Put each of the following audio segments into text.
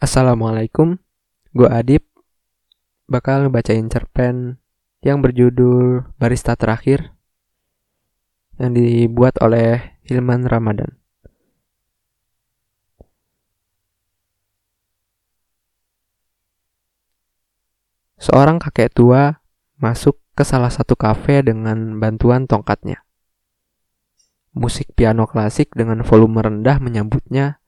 Assalamualaikum, gue Adip bakal ngebacain cerpen yang berjudul Barista Terakhir yang dibuat oleh Hilman Ramadan. Seorang kakek tua masuk ke salah satu kafe dengan bantuan tongkatnya. Musik piano klasik dengan volume rendah menyambutnya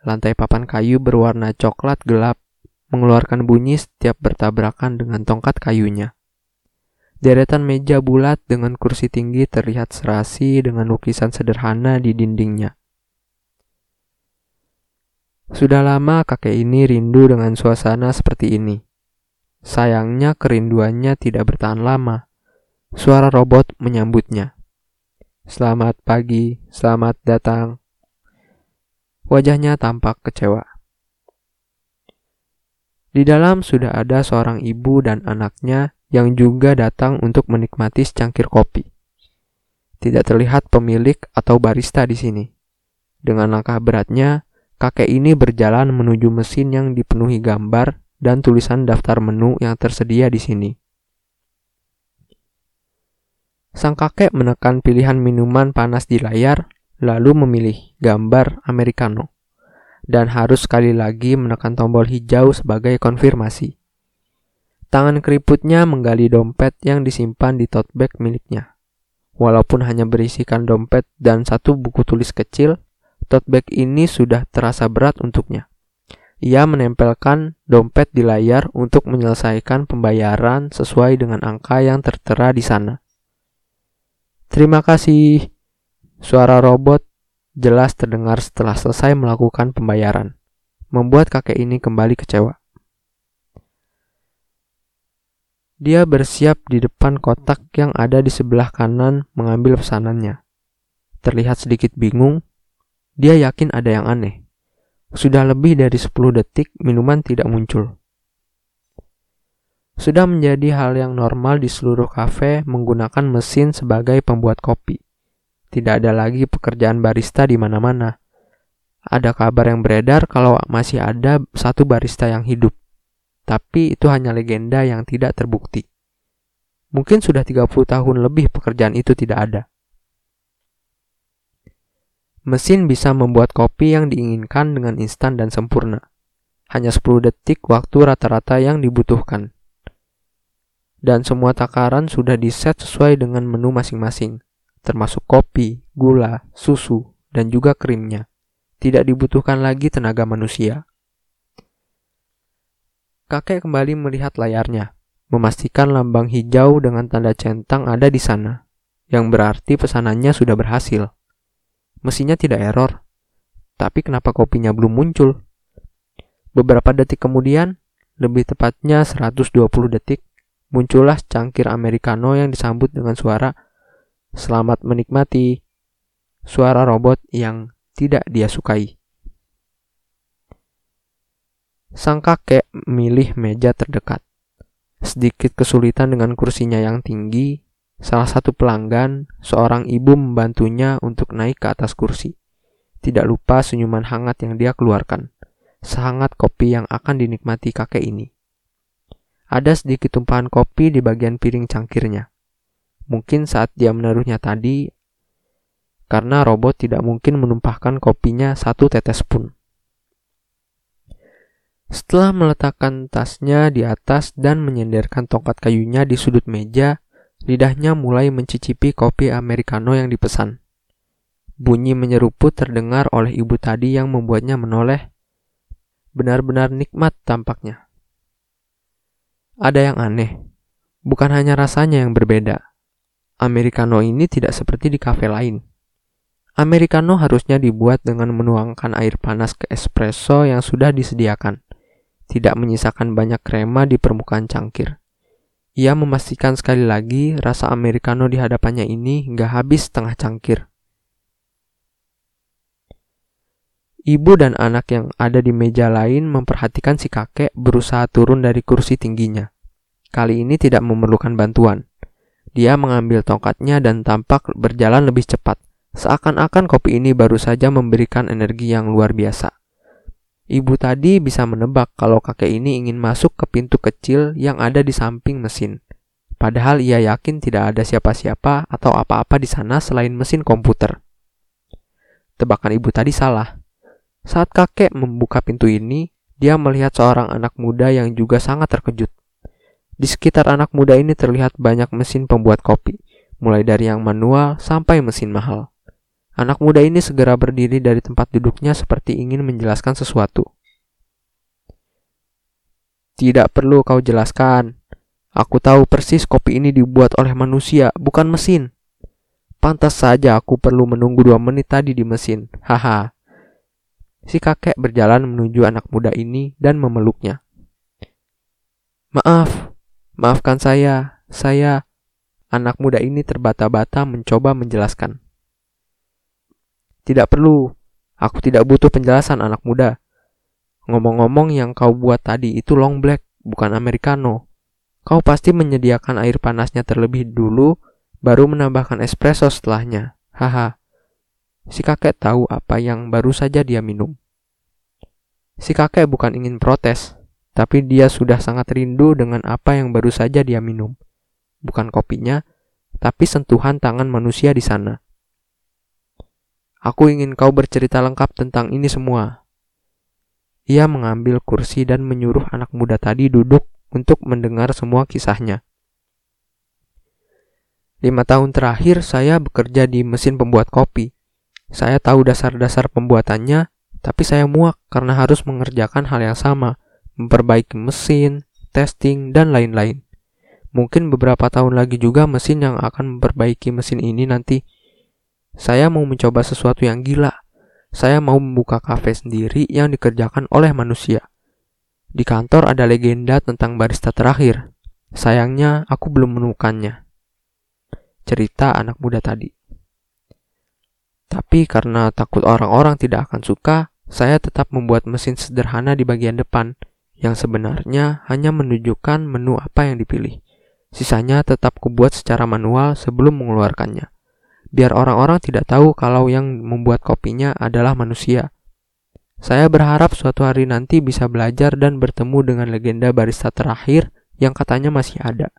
Lantai papan kayu berwarna coklat gelap mengeluarkan bunyi setiap bertabrakan dengan tongkat kayunya. Deretan meja bulat dengan kursi tinggi terlihat serasi dengan lukisan sederhana di dindingnya. Sudah lama kakek ini rindu dengan suasana seperti ini. Sayangnya kerinduannya tidak bertahan lama. Suara robot menyambutnya. Selamat pagi, selamat datang, Wajahnya tampak kecewa. Di dalam sudah ada seorang ibu dan anaknya yang juga datang untuk menikmati secangkir kopi. Tidak terlihat pemilik atau barista di sini. Dengan langkah beratnya, kakek ini berjalan menuju mesin yang dipenuhi gambar dan tulisan daftar menu yang tersedia di sini. Sang kakek menekan pilihan minuman panas di layar lalu memilih gambar americano dan harus sekali lagi menekan tombol hijau sebagai konfirmasi. Tangan keriputnya menggali dompet yang disimpan di tote bag miliknya. Walaupun hanya berisikan dompet dan satu buku tulis kecil, tote bag ini sudah terasa berat untuknya. Ia menempelkan dompet di layar untuk menyelesaikan pembayaran sesuai dengan angka yang tertera di sana. Terima kasih, Suara robot jelas terdengar setelah selesai melakukan pembayaran, membuat kakek ini kembali kecewa. Dia bersiap di depan kotak yang ada di sebelah kanan mengambil pesanannya. Terlihat sedikit bingung, dia yakin ada yang aneh. Sudah lebih dari 10 detik minuman tidak muncul. Sudah menjadi hal yang normal di seluruh kafe menggunakan mesin sebagai pembuat kopi. Tidak ada lagi pekerjaan barista di mana-mana. Ada kabar yang beredar kalau masih ada satu barista yang hidup. Tapi itu hanya legenda yang tidak terbukti. Mungkin sudah 30 tahun lebih pekerjaan itu tidak ada. Mesin bisa membuat kopi yang diinginkan dengan instan dan sempurna. Hanya 10 detik waktu rata-rata yang dibutuhkan. Dan semua takaran sudah diset sesuai dengan menu masing-masing termasuk kopi, gula, susu, dan juga krimnya. Tidak dibutuhkan lagi tenaga manusia. Kakek kembali melihat layarnya, memastikan lambang hijau dengan tanda centang ada di sana, yang berarti pesanannya sudah berhasil. Mesinnya tidak error, tapi kenapa kopinya belum muncul? Beberapa detik kemudian, lebih tepatnya 120 detik, muncullah cangkir americano yang disambut dengan suara Selamat menikmati suara robot yang tidak dia sukai. Sang kakek memilih meja terdekat. Sedikit kesulitan dengan kursinya yang tinggi, salah satu pelanggan, seorang ibu membantunya untuk naik ke atas kursi. Tidak lupa senyuman hangat yang dia keluarkan. Sehangat kopi yang akan dinikmati kakek ini. Ada sedikit tumpahan kopi di bagian piring cangkirnya. Mungkin saat dia menaruhnya tadi, karena robot tidak mungkin menumpahkan kopinya satu tetes pun. Setelah meletakkan tasnya di atas dan menyenderkan tongkat kayunya di sudut meja, lidahnya mulai mencicipi kopi americano yang dipesan. Bunyi menyeruput terdengar oleh ibu tadi yang membuatnya menoleh. Benar-benar nikmat tampaknya. Ada yang aneh, bukan hanya rasanya yang berbeda, Americano ini tidak seperti di kafe lain. Americano harusnya dibuat dengan menuangkan air panas ke espresso yang sudah disediakan, tidak menyisakan banyak krema di permukaan cangkir. Ia memastikan sekali lagi rasa Americano di hadapannya ini hingga habis setengah cangkir. Ibu dan anak yang ada di meja lain memperhatikan si kakek berusaha turun dari kursi tingginya. Kali ini tidak memerlukan bantuan. Dia mengambil tongkatnya dan tampak berjalan lebih cepat, seakan-akan kopi ini baru saja memberikan energi yang luar biasa. Ibu tadi bisa menebak kalau kakek ini ingin masuk ke pintu kecil yang ada di samping mesin. Padahal ia yakin tidak ada siapa-siapa atau apa-apa di sana selain mesin komputer. Tebakan ibu tadi salah. Saat kakek membuka pintu ini, dia melihat seorang anak muda yang juga sangat terkejut. Di sekitar anak muda ini terlihat banyak mesin pembuat kopi, mulai dari yang manual sampai mesin mahal. Anak muda ini segera berdiri dari tempat duduknya seperti ingin menjelaskan sesuatu. Tidak perlu kau jelaskan. Aku tahu persis kopi ini dibuat oleh manusia, bukan mesin. Pantas saja aku perlu menunggu dua menit tadi di mesin. Haha. Si kakek berjalan menuju anak muda ini dan memeluknya. Maaf, maafkan saya. Saya, anak muda ini terbata-bata mencoba menjelaskan. Tidak perlu. Aku tidak butuh penjelasan anak muda. Ngomong-ngomong yang kau buat tadi itu long black, bukan americano. Kau pasti menyediakan air panasnya terlebih dulu, baru menambahkan espresso setelahnya. Haha. Si kakek tahu apa yang baru saja dia minum. Si kakek bukan ingin protes, tapi dia sudah sangat rindu dengan apa yang baru saja dia minum. Bukan kopinya, tapi sentuhan tangan manusia di sana. Aku ingin kau bercerita lengkap tentang ini semua. Ia mengambil kursi dan menyuruh anak muda tadi duduk untuk mendengar semua kisahnya. Lima tahun terakhir saya bekerja di mesin pembuat kopi. Saya tahu dasar-dasar pembuatannya, tapi saya muak karena harus mengerjakan hal yang sama, memperbaiki mesin, testing, dan lain-lain. Mungkin beberapa tahun lagi juga mesin yang akan memperbaiki mesin ini nanti saya mau mencoba sesuatu yang gila. Saya mau membuka kafe sendiri yang dikerjakan oleh manusia. Di kantor ada legenda tentang barista terakhir. Sayangnya aku belum menemukannya. Cerita anak muda tadi. Tapi karena takut orang-orang tidak akan suka, saya tetap membuat mesin sederhana di bagian depan yang sebenarnya hanya menunjukkan menu apa yang dipilih. Sisanya tetap kubuat secara manual sebelum mengeluarkannya biar orang-orang tidak tahu kalau yang membuat kopinya adalah manusia. Saya berharap suatu hari nanti bisa belajar dan bertemu dengan legenda barista terakhir yang katanya masih ada.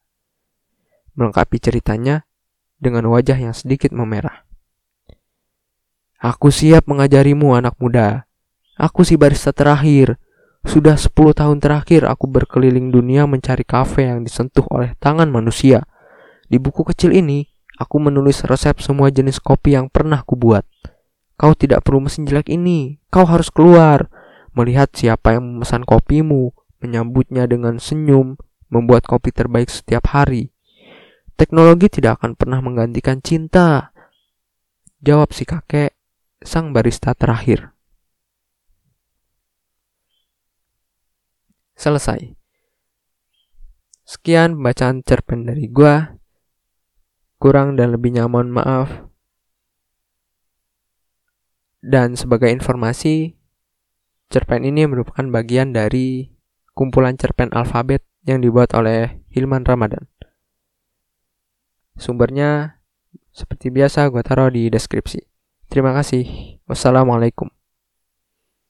Melengkapi ceritanya dengan wajah yang sedikit memerah. Aku siap mengajarimu anak muda. Aku si barista terakhir. Sudah 10 tahun terakhir aku berkeliling dunia mencari kafe yang disentuh oleh tangan manusia. Di buku kecil ini, Aku menulis resep semua jenis kopi yang pernah kubuat. Kau tidak perlu mesin jelek ini. Kau harus keluar, melihat siapa yang memesan kopimu, menyambutnya dengan senyum, membuat kopi terbaik setiap hari. Teknologi tidak akan pernah menggantikan cinta. Jawab si kakek, sang barista terakhir. Selesai. Sekian pembacaan cerpen dari gua. Kurang dan lebih nyaman maaf. Dan sebagai informasi, cerpen ini merupakan bagian dari kumpulan cerpen alfabet yang dibuat oleh Hilman Ramadan. Sumbernya seperti biasa gue taruh di deskripsi. Terima kasih. Wassalamualaikum.